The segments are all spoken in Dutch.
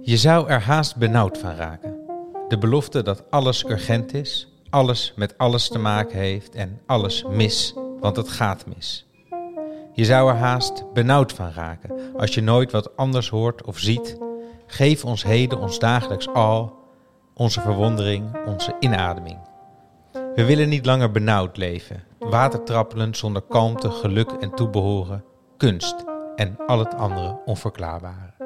Je zou er haast benauwd van raken. De belofte dat alles urgent is, alles met alles te maken heeft en alles mis, want het gaat mis. Je zou er haast benauwd van raken als je nooit wat anders hoort of ziet. Geef ons heden ons dagelijks al, onze verwondering, onze inademing. We willen niet langer benauwd leven, watertrappelend zonder kalmte, geluk en toebehoren, kunst en al het andere onverklaarbare.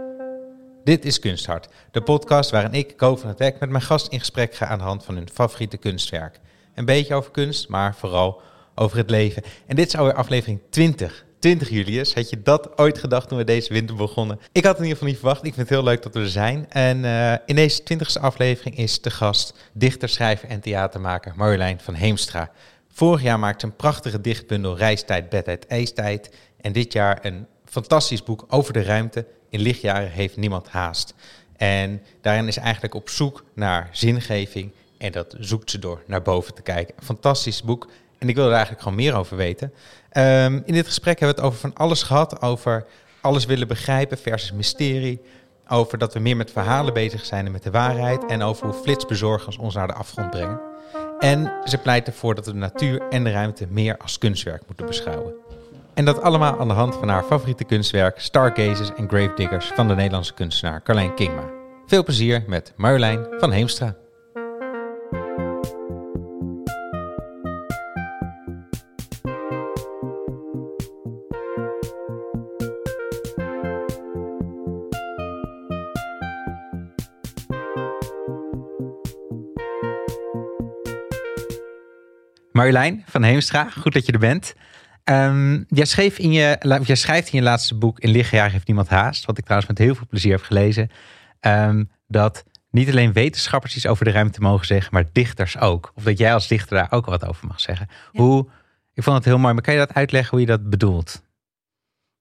Dit is Kunsthart, de podcast waarin ik, Ko van het Hek, met mijn gast in gesprek ga aan de hand van hun favoriete kunstwerk. Een beetje over kunst, maar vooral over het leven. En dit is alweer aflevering 20. 20 Julius. Had je dat ooit gedacht toen we deze winter begonnen? Ik had het in ieder geval niet verwacht. Ik vind het heel leuk dat we er zijn. En uh, in deze 20ste aflevering is de gast dichter, schrijver en theatermaker Marjolein van Heemstra. Vorig jaar maakte ze een prachtige dichtbundel Reistijd, Bedtijd, IJstijd. En dit jaar een fantastisch boek over de ruimte. In lichtjaren heeft niemand haast. En daarin is eigenlijk op zoek naar zingeving. En dat zoekt ze door naar boven te kijken. Fantastisch boek. En ik wil er eigenlijk gewoon meer over weten. Um, in dit gesprek hebben we het over van alles gehad. Over alles willen begrijpen versus mysterie. Over dat we meer met verhalen bezig zijn en met de waarheid. En over hoe flitsbezorgers ons naar de afgrond brengen. En ze pleit ervoor dat we de natuur en de ruimte meer als kunstwerk moeten beschouwen. En dat allemaal aan de hand van haar favoriete kunstwerk Stargazers en Gravediggers van de Nederlandse kunstenaar Carlijn Kingma. Veel plezier met Marjolein van Heemstra. Marjolein van Heemstra, goed dat je er bent. Um, jij, schreef in je, jij schrijft in je laatste boek In lichtjaar heeft niemand haast, wat ik trouwens met heel veel plezier heb gelezen, um, dat niet alleen wetenschappers iets over de ruimte mogen zeggen, maar dichters ook. Of dat jij als dichter daar ook wat over mag zeggen. Hoe, ik vond het heel mooi, maar kan je dat uitleggen hoe je dat bedoelt?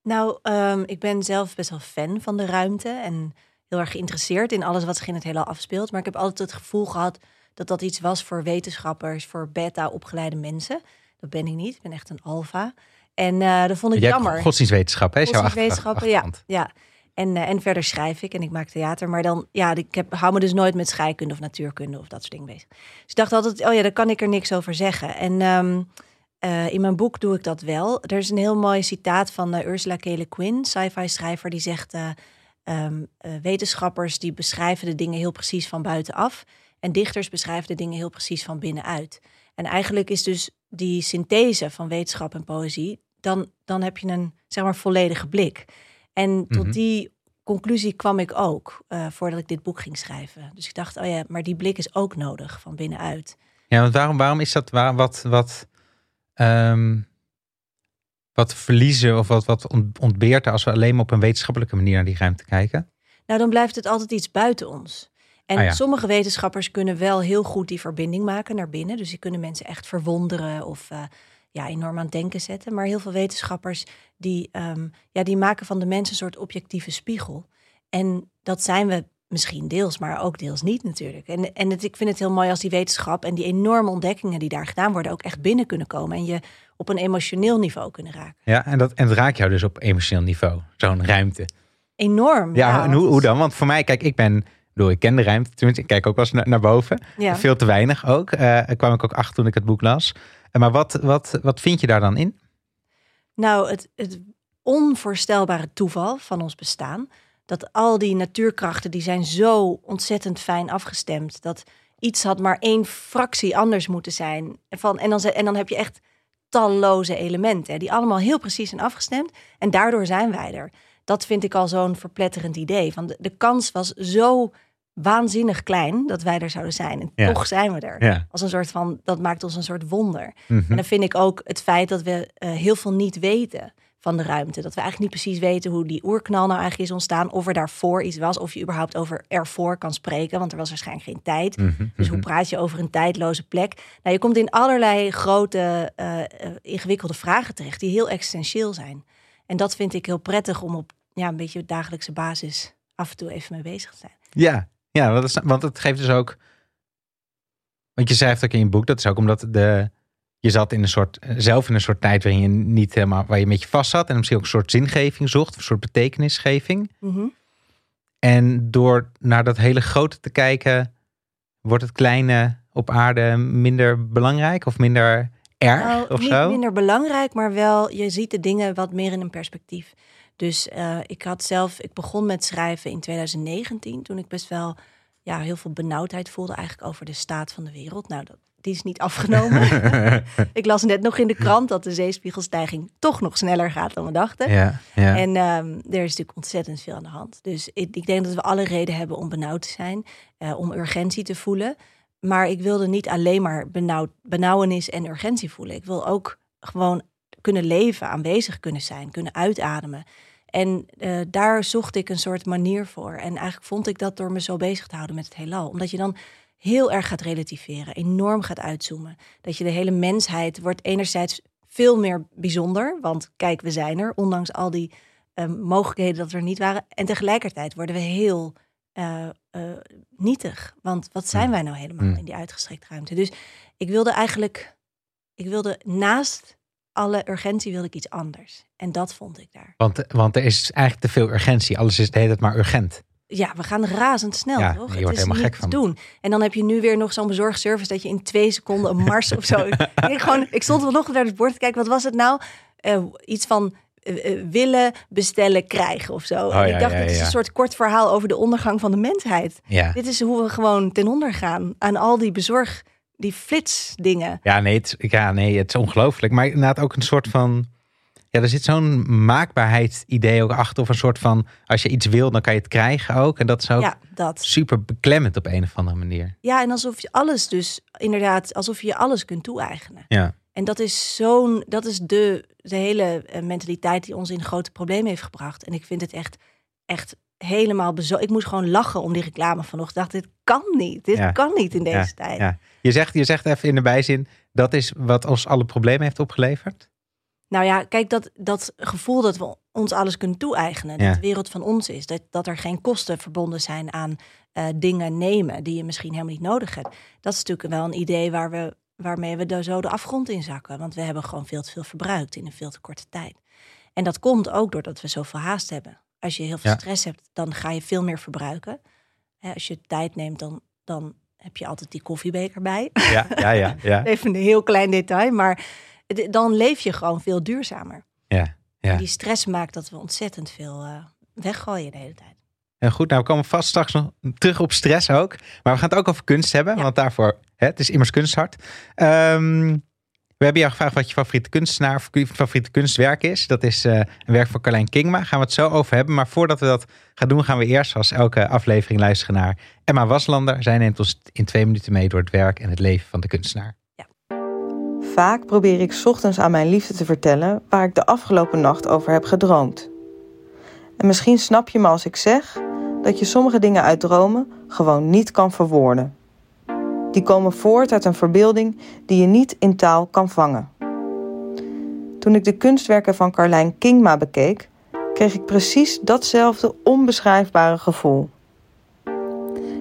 Nou, um, ik ben zelf best wel fan van de ruimte en heel erg geïnteresseerd in alles wat zich in het hele afspeelt. Maar ik heb altijd het gevoel gehad dat dat iets was voor wetenschappers, voor beta-opgeleide mensen. Dat ben ik niet. Ik ben echt een alfa. En uh, dat vond ik Jij jammer. Godsdienstweer, hè? Godsdienstwetenschappen, ja. ja. En, uh, en verder schrijf ik en ik maak theater. Maar dan, ja, ik heb, hou me dus nooit met scheikunde of natuurkunde of dat soort dingen bezig. Dus ik dacht altijd, oh ja, daar kan ik er niks over zeggen. En um, uh, in mijn boek doe ik dat wel. Er is een heel mooi citaat van Ursula K. Le Guin, sci-fi schrijver, die zegt... Um, wetenschappers die beschrijven de dingen heel precies van buitenaf. En dichters beschrijven de dingen heel precies van binnenuit. En eigenlijk is dus die synthese van wetenschap en poëzie, dan, dan heb je een zeg maar volledige blik. En tot mhm. die conclusie kwam ik ook uh, voordat ik dit boek ging schrijven. Dus ik dacht, oh ja, maar die blik is ook nodig van binnenuit. Ja, want waarom, waarom is dat waar, wat, wat, um, wat verliezen of wat, wat ontbeert als we alleen maar op een wetenschappelijke manier naar die ruimte kijken? Nou, dan blijft het altijd iets buiten ons. En ah, sommige wetenschappers kunnen wel heel goed die verbinding maken naar binnen. Dus die kunnen mensen echt verwonderen of uh, ja, enorm aan het denken zetten. Maar heel veel wetenschappers die, um, ja, die maken van de mensen een soort objectieve spiegel. En dat zijn we misschien deels, maar ook deels niet natuurlijk. En, en het, ik vind het heel mooi als die wetenschap en die enorme ontdekkingen die daar gedaan worden ook echt binnen kunnen komen. En je op een emotioneel niveau kunnen raken. Ja, en dat, en het raakt jou dus op emotioneel niveau, zo'n ruimte. Enorm. Ja, ja en hoe, hoe dan? Want voor mij, kijk, ik ben bedoel, ik ken de ruimte, tenminste, ik kijk ook wel eens naar, naar boven. Ja. Veel te weinig ook. Uh, kwam ik ook achter toen ik het boek las. Uh, maar wat, wat, wat vind je daar dan in? Nou, het, het onvoorstelbare toeval van ons bestaan. Dat al die natuurkrachten, die zijn zo ontzettend fijn afgestemd. Dat iets had maar één fractie anders moeten zijn. Van, en, dan, en dan heb je echt talloze elementen, die allemaal heel precies zijn afgestemd. En daardoor zijn wij er. Dat vind ik al zo'n verpletterend idee. Van de, de kans was zo waanzinnig klein dat wij er zouden zijn. En toch zijn we er. Als een soort van, dat maakt ons een soort wonder. Mhm. En dan vind ik ook het feit dat we uh, heel veel niet weten van de ruimte. Dat we eigenlijk niet precies weten hoe die oerknal nou eigenlijk is ontstaan. Of er daarvoor iets was. Of je überhaupt over ervoor kan spreken. Want er was waarschijnlijk geen tijd. Mhm, dus hoe mhm. praat je over een tijdloze plek? Nou, je komt in allerlei grote, uh, ingewikkelde vragen terecht. Die heel existentieel zijn. En dat vind ik heel prettig om op ja, een beetje dagelijkse basis af en toe even mee bezig te zijn. Ja, ja, want het, want het geeft dus ook. Want je schrijft ook in je boek, dat is ook omdat de, je zat in een soort, zelf in een soort tijd waarin je niet helemaal, waar je een beetje vast zat en misschien ook een soort zingeving zocht, een soort betekenisgeving. Mhm. En door naar dat hele grote te kijken, wordt het kleine op aarde minder belangrijk of minder erg Nou, of niet zo? minder belangrijk, maar wel je ziet de dingen wat meer in een perspectief. Dus eh, ik had zelf, ik begon met schrijven in 2019, toen ik best wel ja, heel veel benauwdheid voelde eigenlijk over de staat van de wereld. Nou, dat, die is niet afgenomen. ik las net nog in de krant dat de zeespiegelstijging toch nog sneller gaat dan we dachten. Ja, ja. En ehm, er is natuurlijk ontzettend veel aan de hand. Dus ik, ik denk dat we alle reden hebben om benauwd te zijn, eh, om urgentie te voelen. Maar ik wilde niet alleen maar benauwd, benauwenis en urgentie voelen. Ik wil ook gewoon kunnen leven, aanwezig kunnen zijn, kunnen uitademen. En eh, daar zocht ik een soort manier voor. En eigenlijk vond ik dat door me zo bezig te houden met het heelal. Omdat je dan heel erg gaat relativeren, enorm gaat uitzoomen. Dat je de hele mensheid wordt enerzijds veel meer bijzonder. Want kijk, we zijn er, ondanks al die eh, mogelijkheden dat er niet waren. En tegelijkertijd worden we heel eh, eh, nietig. Want wat zijn Mm. wij nou helemaal Mm. in die uitgestrekte ruimte? Dus ik wilde eigenlijk, ik wilde naast alle urgentie wilde ik iets anders. En dat vond ik daar. Want, want er is eigenlijk te veel urgentie. Alles is de hele tijd maar urgent. Ja, we gaan razendsnel, Ja, toch? je Het wordt is helemaal niet gek te van. doen. En dan heb je nu weer nog zo'n bezorgservice dat je in twee seconden een mars of zo. ik, gewoon, ik stond vanochtend naar het bord te kijken. Wat was het nou? Eh, iets van eh, eh, willen, bestellen, krijgen of zo. en Oh ja, ik dacht, ja, dit is een soort kort verhaal over de ondergang van de mensheid. Ja. Dit is hoe we gewoon ten onder gaan aan al die bezorg, die flitsdingen. Ja, nee, het, ja, nee, het is ongelooflijk. Maar inderdaad ook een soort van... Ja, er zit zo'n maakbaarheidsidee ook achter. Of een soort van, als je iets wil, dan kan je het krijgen ook. En dat is ook Ja, dat. super beklemmend op een of andere manier. Ja, en alsof je alles dus, inderdaad, alsof je alles kunt toe-eigenen. Ja, En dat is zo'n, dat is de, de hele eh, mentaliteit die ons in grote problemen heeft gebracht. En ik vind het echt, echt helemaal bezo. Ik moest gewoon lachen om die reclame vanochtend. Ik dacht, dit kan niet. Dit Ja. kan niet in deze Ja, tijd. ja. Je, zegt, je zegt even in de bijzin, dat is wat ons alle problemen heeft opgeleverd. Nou ja, kijk, dat, dat gevoel dat we ons alles kunnen toe-eigenen. Ja. Dat de wereld van ons is. Dat, dat er geen kosten verbonden zijn aan eh, dingen nemen die je misschien helemaal niet nodig hebt. Dat is natuurlijk wel een idee waar we, waarmee we de, zo de afgrond in zakken. Want we hebben gewoon veel te veel verbruikt in een veel te korte tijd. En dat komt ook doordat we zoveel haast hebben. Als je heel veel Ja. stress hebt, dan ga je veel meer verbruiken. Hè, als je tijd neemt, dan, dan heb je altijd die koffiebeker bij. Ja, ja, ja. ja. Even een heel klein detail, maar dan leef je gewoon veel duurzamer. ja, ja. En die stress maakt dat we ontzettend veel eh, weggooien de hele tijd. En goed, nou we komen vast straks nog terug op stress ook. Maar we gaan het ook over kunst hebben, Ja. want daarvoor, hè, het is immers kunsthart. Ehm, we hebben jou gevraagd wat je favoriete kunstenaar of je favoriete kunstwerk is. Dat is eh, een werk van Carlijn Kingma. Gaan we het zo over hebben. Maar voordat we dat gaan doen, gaan we eerst als elke aflevering luisteren naar Emma Waslander. Zij neemt ons in twee minuten mee door het werk en het leven van de kunstenaar. Vaak probeer ik 's ochtends aan mijn liefde te vertellen waar ik de afgelopen nacht over heb gedroomd. En misschien snap je me als ik zeg dat je sommige dingen uit dromen gewoon niet kan verwoorden. Die komen voort uit een verbeelding die je niet in taal kan vangen. Toen ik de kunstwerken van Carlijn Kingma bekeek, kreeg ik precies datzelfde onbeschrijfbare gevoel.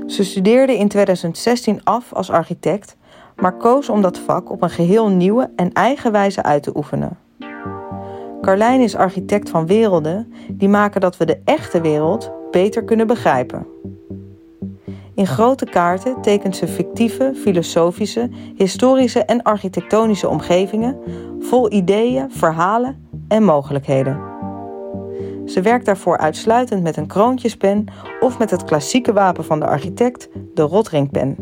Ze studeerde in 2016 af als architect maar koos om dat vak op een geheel nieuwe en eigen wijze uit te oefenen. Carlijn is architect van werelden die maken dat we de echte wereld beter kunnen begrijpen. In grote kaarten tekent ze fictieve, filosofische, historische en architectonische omgevingen vol ideeën, verhalen en mogelijkheden. Ze werkt daarvoor uitsluitend met een kroontjespen of met het klassieke wapen van de architect, de rotringpen.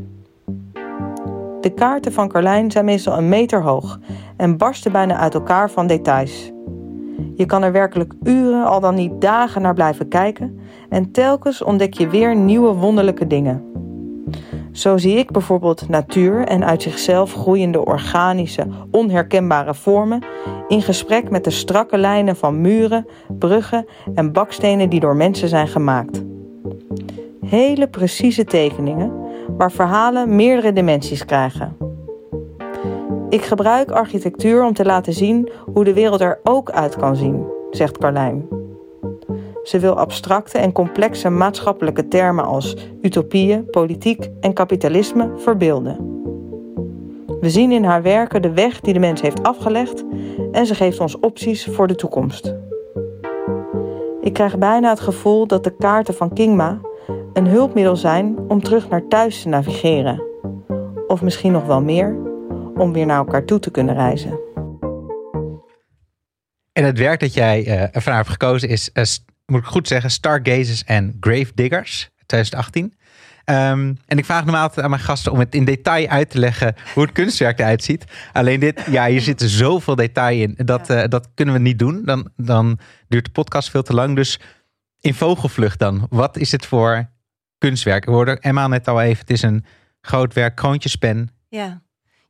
De kaarten van Carlijn zijn meestal een meter hoog en barsten bijna uit elkaar van details. Je kan er werkelijk uren, al dan niet dagen naar blijven kijken en telkens ontdek je weer nieuwe wonderlijke dingen. Zo zie ik bijvoorbeeld natuur en uit zichzelf groeiende organische, onherkenbare vormen in gesprek met de strakke lijnen van muren, bruggen en bakstenen die door mensen zijn gemaakt. Hele precieze tekeningen waar verhalen meerdere dimensies krijgen. Ik gebruik architectuur om te laten zien hoe de wereld er ook uit kan zien, zegt Carlijn. Ze wil abstracte en complexe maatschappelijke termen als utopieën, politiek en kapitalisme verbeelden. We zien in haar werken de weg die de mens heeft afgelegd en ze geeft ons opties voor de toekomst. Ik krijg bijna het gevoel dat de kaarten van Kingma een hulpmiddel zijn om terug naar thuis te navigeren. Of misschien nog wel meer, om weer naar elkaar toe te kunnen reizen. En het werk dat jij uh, ervan hebt gekozen is, uh, moet ik goed zeggen, Stargazers en Gravediggers 2018. Um, en ik vraag normaal aan mijn gasten om het in detail uit te leggen hoe het kunstwerk eruit ziet. Alleen dit, ja, hier zit zoveel detail in. Dat, uh, dat kunnen we niet doen. Dan, dan duurt de podcast veel te lang. Dus in vogelvlucht dan. Wat is het voor kunstwerk? We hoorden Emma net al even. Het is een groot werk, kroontjespen. Ja.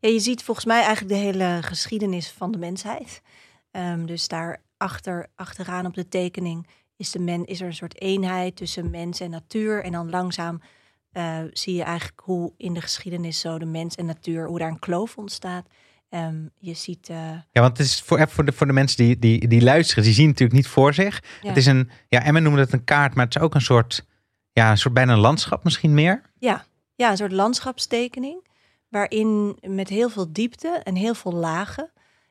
Ja, je ziet volgens mij eigenlijk de hele geschiedenis van de mensheid. Um, dus daar achter, achteraan op de tekening is, de men, is er een soort eenheid tussen mens en natuur. En dan langzaam uh, zie je eigenlijk hoe in de geschiedenis zo de mens en natuur, hoe daar een kloof ontstaat. Um, je ziet. Uh... Ja, want het is voor, voor, de, voor de mensen die, die, die luisteren, die zien natuurlijk niet voor zich. Ja. Het is een, ja, Emma noemde het een kaart, maar het is ook een soort, ja, een soort bijna een landschap misschien meer. Ja, ja een soort landschapstekening. Waarin met heel veel diepte en heel veel lagen.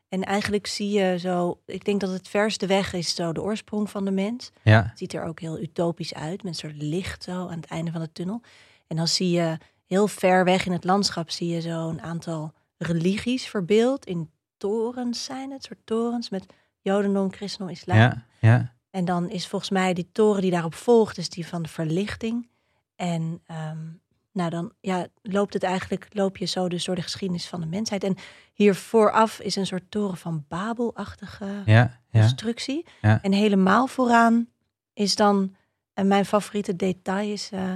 En eigenlijk zie je zo, ik denk dat het verste weg is zo de oorsprong van de mens. Ja. Het ziet er ook heel utopisch uit, met een soort licht zo aan het einde van de tunnel. En dan zie je heel ver weg in het landschap zie je zo een aantal religies verbeeld in torens zijn het, soort torens met Jodendom, Christendom, Islam. Ja, ja. En dan is volgens mij die toren die daarop volgt, is die van de verlichting. En um, nou dan ja, loopt het eigenlijk, loop je zo dus door de geschiedenis van de mensheid. En hier vooraf is een soort toren van Babelachtige ja, constructie. Ja. En helemaal vooraan is dan, en mijn favoriete detail is uh,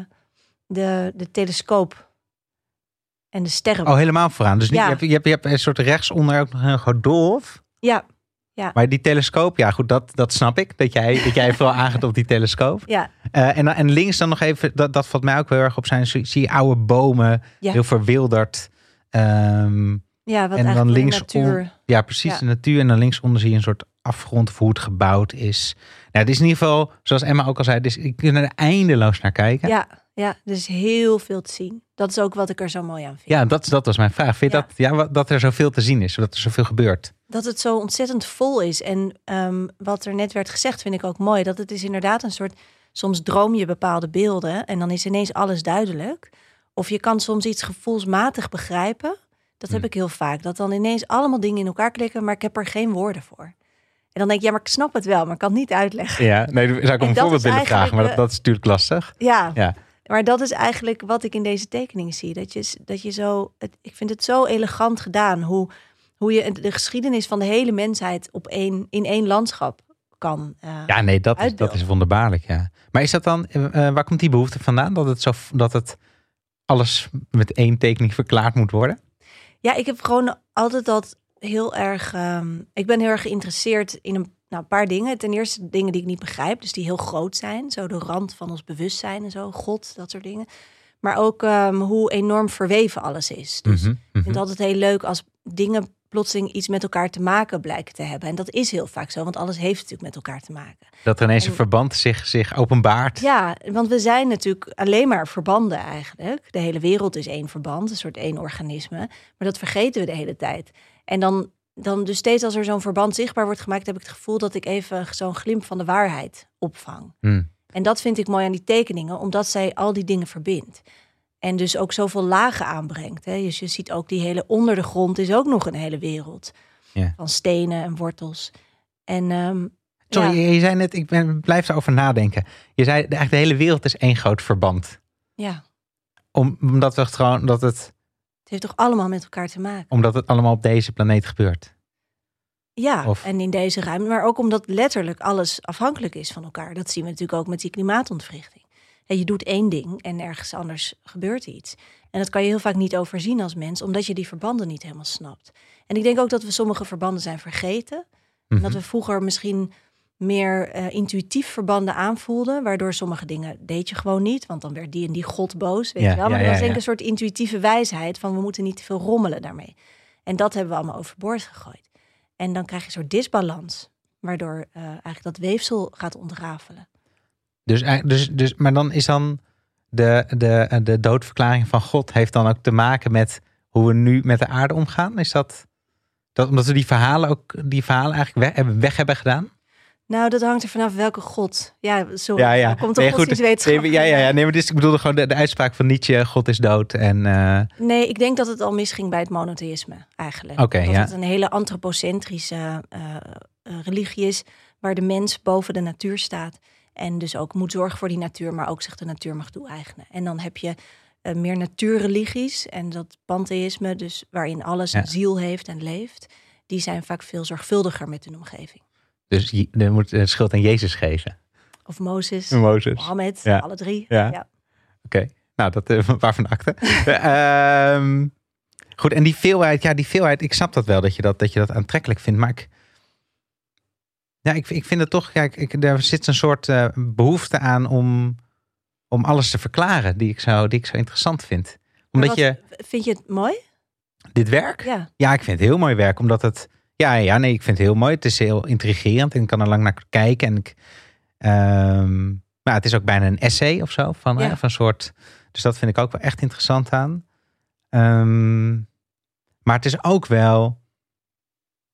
de, de telescoop en de sterren. Oh, helemaal vooraan. Dus niet, je, hebt, je, hebt, je hebt een soort rechtsonder ook nog een groot doolhof. Ja, ja. Maar die telescoop, ja goed, dat, dat snap ik. Dat jij, dat jij vooral aangaat op die telescoop. Ja. Uh, en, en links dan nog even, dat, dat valt mij ook heel erg op zijn. Zie je oude bomen, ja. heel verwilderd. Um, ja, wat en dan links de natuur. ja, precies, Ja. de natuur. En dan linksonder zie je een soort afgrond of hoe het gebouwd is. Nou, het is in ieder geval, zoals Emma ook al zei, dus ik kan er eindeloos naar kijken. Ja, ja, is heel veel te zien. Dat is ook wat ik er zo mooi aan vind. Ja, dat, dat was mijn vraag. Vind je Ja. dat, ja, dat er zoveel te zien is, dat er zoveel gebeurt? dat het zo ontzettend vol is. En ehm, wat er net werd gezegd, vind ik ook mooi. Dat het is inderdaad een soort. Soms droom je bepaalde beelden en dan is ineens alles duidelijk. Of je kan soms iets gevoelsmatig begrijpen. Dat heb Hmm. ik heel vaak. Dat dan ineens allemaal dingen in elkaar klikken, maar ik heb er geen woorden voor. En dan denk ik, ja, maar ik snap het wel, maar ik kan het niet uitleggen. Ja, nee, zou ik om En een voorbeeld willen vragen, maar dat, dat is natuurlijk lastig. Ja, Ja. Maar dat is eigenlijk wat ik in deze tekening zie. Dat je, dat je zo, het, ik vind het zo elegant gedaan hoe, hoe je de geschiedenis van de hele mensheid op één, in één landschap kan. eh, Ja, nee, dat is, dat is wonderbaarlijk, ja. Maar is dat dan, eh, eh, waar komt die behoefte vandaan? Dat het, zo, dat het alles met één tekening verklaard moet worden? Ja, ik heb gewoon altijd dat heel erg. ehm, ik ben heel erg geïnteresseerd in een, nou, een paar dingen. Ten eerste dingen die ik niet begrijp, dus die heel groot zijn. Zo de rand van ons bewustzijn en zo, God, dat soort dingen. Maar ook ehm, hoe enorm verweven alles is. Dus Mhm, ik mhm. vind het altijd heel leuk als dingen plotseling iets met elkaar te maken blijken te hebben. En dat is heel vaak zo, want alles heeft natuurlijk met elkaar te maken. Dat er ineens een En- verband zich, zich openbaart. Ja, want we zijn natuurlijk alleen maar verbanden eigenlijk. De hele wereld is één verband, een soort één organisme. Maar dat vergeten we de hele tijd. En dan, dan dus steeds als er zo'n verband zichtbaar wordt gemaakt, heb ik het gevoel dat ik even zo'n glimp van de waarheid opvang. Hm. En dat vind ik mooi aan die tekeningen, omdat zij al die dingen verbindt. En dus ook zoveel lagen aanbrengt. Hè. Dus je ziet ook die hele onder de grond is ook nog een hele wereld. Van stenen en wortels. En ehm, Sorry, ja, je, zei net, ik ben, blijf erover nadenken. Je zei, de- eigenlijk de hele wereld is één groot verband. ja, Om, omdat, we het gewoon, dat het, het heeft toch allemaal met elkaar te maken. omdat het allemaal op deze planeet gebeurt. Ja, Of- en in deze ruimte. Maar ook omdat letterlijk alles afhankelijk is van elkaar. Dat zien we natuurlijk ook met die klimaatontwrichting. Je doet één ding en ergens anders gebeurt iets. En dat kan je heel vaak niet overzien als mens, omdat je die verbanden niet helemaal snapt. En ik denk ook dat we sommige verbanden zijn vergeten. En Mhm. dat we vroeger misschien meer eh, intuïtief verbanden aanvoelden, waardoor sommige dingen deed je gewoon niet, want dan werd die en die god boos, weet Ja, je wel. Maar ja, dat was denk ik een soort intuïtieve wijsheid van we moeten niet te veel rommelen daarmee. En dat hebben we allemaal overboord gegooid. En dan krijg je een soort disbalans, waardoor eh, eigenlijk dat weefsel gaat ontrafelen. Dus, dus, dus, maar dan is dan de, de, de doodverklaring van God heeft dan ook te maken met hoe we nu met de aarde omgaan? Is dat, dat omdat we die verhalen ook die verhalen eigenlijk weg, weg hebben gedaan? Nou, dat hangt er vanaf welke god. Ja, sorry. Ja, ja. Komt Nee, toch goed. Nee, ja, ja, ja. Nee, maar dit, ik bedoelde gewoon de, de uitspraak van Nietzsche: God is dood. En eh, Nee, ik denk dat het al misging bij het monotheïsme eigenlijk. Dat ja. het een hele antropocentrische eh, eh, religie is, waar de mens boven de natuur staat. En dus ook moet zorgen voor die natuur, maar ook zich de natuur mag toe-eigenen. En dan heb je meer natuurreligies en dat pantheïsme, dus waarin alles Ja. een ziel heeft en leeft. Die zijn vaak veel zorgvuldiger met hun omgeving. Dus je, je moet de schuld aan Jezus geven. Of Mozes, Mozes. Mohammed, Ja. alle drie. Ja. Oké, nou, dat uh, waarvan akte. Ehm goed, en die veelheid, ja, die veelheid, ik snap dat wel dat je dat, dat, je dat aantrekkelijk vindt, maar ik, ja, ik, ik vind het toch, kijk, ik, er zit een soort eh, behoefte aan om, om alles te verklaren die ik, zo, die ik zo interessant vind. Omdat je Vind je het mooi? dit werk, Ja. ja, ik vind het heel mooi werk, omdat het, ja, ja, nee, ik vind het heel mooi. Het is heel intrigerend en ik kan er lang naar kijken. En ik, ehm, maar het is ook bijna een essay of zo, van, Ja. hè, van een soort, dus dat vind ik ook wel echt interessant aan. Ehm, maar het is ook wel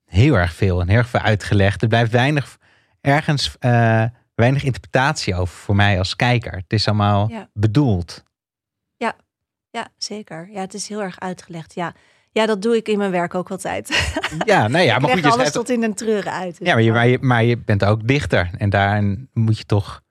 heel erg veel en heel erg veel uitgelegd. Er blijft weinig, ergens, eh, weinig interpretatie over voor mij als kijker. Het is allemaal Ja. bedoeld. Ja, zeker. Ja, het is heel erg uitgelegd. Ja. Ja, dat doe ik in mijn werk ook altijd. Ja, nou ja, maar goed, je alles schrijft tot in een treuren uit. Ja, maar je, maar, je, maar je bent ook dichter. En daarin moet je toch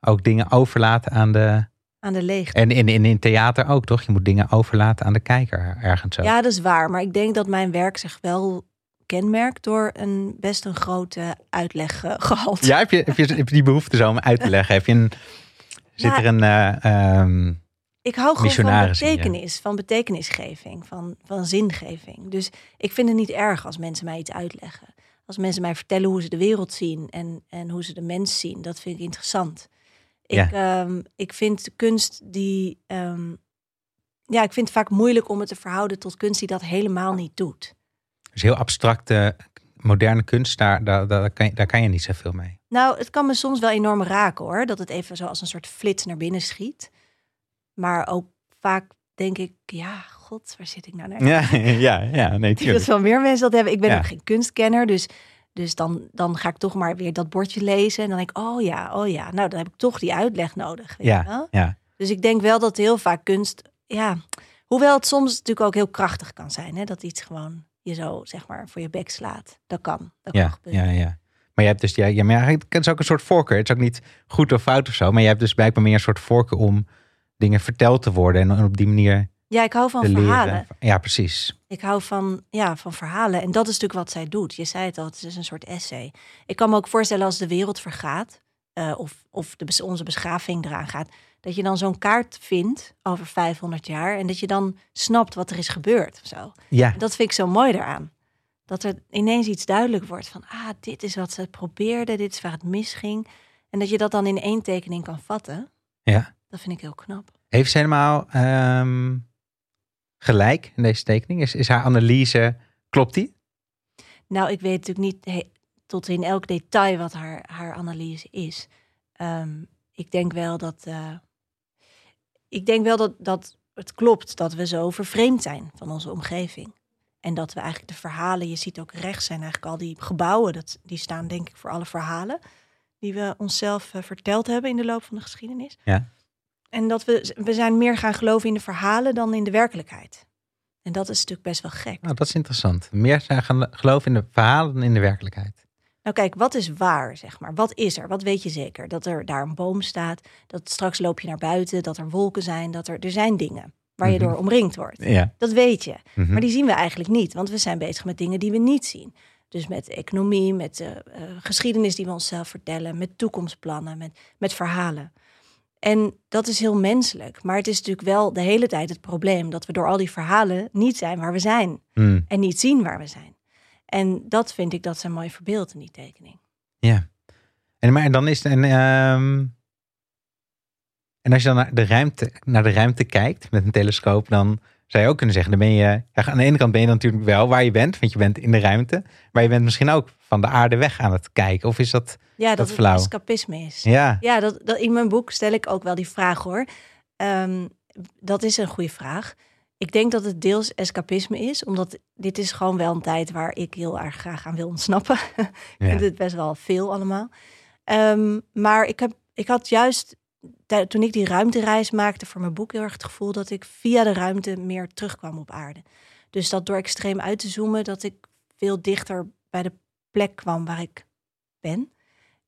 ook dingen overlaten aan de. Aan de leegte. En in, in, in theater ook, toch? Je moet dingen overlaten aan de kijker ergens zo. Ja, dat is waar. Maar ik denk dat mijn werk zich wel kenmerkt door een best een grote uitleggehalte. Ja, heb, je, heb, je, heb je die behoefte zo om uit te leggen? Heb je een, zit Nou, er een. eh, ehm, Ik hou gewoon van betekenis, van betekenisgeving, van, van zingeving. Dus ik vind het niet erg als mensen mij iets uitleggen. Als mensen mij vertellen hoe ze de wereld zien en, en hoe ze de mens zien, dat vind ik interessant. Ik, Ja. ehm, ik vind kunst die. ehm, ja, ik vind het vaak moeilijk om het te verhouden tot kunst die dat helemaal niet doet. dus heel abstracte, moderne kunst, daar, daar, daar, kan je, daar kan je niet zoveel mee. Nou, het kan me soms wel enorm raken hoor. Dat het even zo als een soort flits naar binnen schiet. Maar ook vaak denk ik, ja, god, waar zit ik nou naar? Ja, ja, ja nee, Ik denk dat tuurlijk. wel meer mensen dat hebben. Ik ben Ja. ook geen kunstkenner, dus, dus dan, dan ga ik toch maar weer dat bordje lezen. En dan denk ik, oh ja, oh ja. Nou, dan heb ik toch die uitleg nodig. Weet Ja, wel? ja. Dus ik denk wel dat heel vaak kunst, ja, hoewel het soms natuurlijk ook heel krachtig kan zijn. Hè? Dat iets gewoon je zo, zeg maar, voor je bek slaat. Dat kan. Dat kan Ja, gebeuren. ja, ja. Maar je hebt dus, ja, ja, maar het is ook een soort voorkeur. Het is ook niet goed of fout of zo, maar je hebt dus blijkbaar meer een soort voorkeur om dingen verteld te worden en op die manier Ja, ik hou van verhalen. leren. Ja, precies. Ik hou van, ja, van verhalen. En dat is natuurlijk wat zij doet. Je zei het al, het is een soort essay. Ik kan me ook voorstellen als de wereld vergaat... eh, of, of de, onze beschaving eraan gaat... dat je dan zo'n kaart vindt over 500 jaar... en dat je dan snapt wat er is gebeurd of zo. Ja, En dat vind ik zo mooi eraan. Dat er ineens iets duidelijk wordt van... ah, dit is wat ze probeerden, dit is waar het misging. En dat je dat dan in één tekening kan vatten. ja. Dat vind ik heel knap. Heeft ze helemaal ehm, gelijk in deze tekening? Is, is haar analyse, klopt die? Nou, ik weet natuurlijk niet he- tot in elk detail wat haar, haar analyse is. Ehm, ik denk wel dat. eh, ik denk wel dat, dat het klopt dat we zo vervreemd zijn van onze omgeving. En dat we eigenlijk de verhalen, je ziet ook rechts zijn eigenlijk al die gebouwen, dat, die staan denk ik voor alle verhalen die we onszelf eh, verteld hebben in de loop van de geschiedenis. Ja. En dat we, we zijn meer gaan geloven in de verhalen dan in de werkelijkheid. En dat is natuurlijk best wel gek. Nou, dat is interessant. Meer zijn gaan geloven in de verhalen dan in de werkelijkheid. Nou kijk, wat is waar, zeg maar? Wat is er? Wat weet je zeker? Dat er daar een boom staat, dat straks loop je naar buiten, dat er wolken zijn, dat er, er zijn dingen waar je Mhm. door omringd wordt. Ja. Dat weet je. Mhm. Maar die zien we eigenlijk niet, want we zijn bezig met dingen die we niet zien. Dus met economie, met eh, geschiedenis die we onszelf vertellen, met toekomstplannen, met, met verhalen. En dat is heel menselijk. Maar het is natuurlijk wel de hele tijd het probleem dat we door al die verhalen niet zijn waar we zijn. Mm, En niet zien waar we zijn. En dat vind ik dat ze mooi verbeeld in die tekening. ja. En, maar dan is het een. ehm, en als je dan naar de, ruimte, naar de ruimte kijkt met een telescoop, dan zou je ook kunnen zeggen: dan ben je. Ja, aan de ene kant ben je natuurlijk wel waar je bent, want je bent in de ruimte. Maar je bent misschien ook van de aarde weg aan het kijken. Of is dat. Ja, dat, Dat het flauw. escapisme is. Ja, Ja, dat, dat, in mijn boek stel ik ook wel die vraag hoor. Ehm, dat is een goede vraag. Ik denk dat het deels escapisme is, omdat dit is gewoon wel een tijd waar ik heel erg graag aan wil ontsnappen. ik Ja. vind het best wel veel allemaal. Ehm, maar ik, heb, ik had juist toen ik die ruimtereis maakte voor mijn boek heel erg het gevoel dat ik via de ruimte meer terugkwam op aarde. Dus dat door extreem uit te zoomen, dat ik veel dichter bij de plek kwam waar ik ben.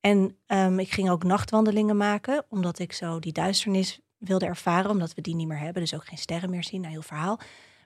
En ehm, ik ging ook nachtwandelingen maken, omdat ik zo die duisternis wilde ervaren, omdat we die niet meer hebben, dus ook geen sterren meer zien, een heel verhaal.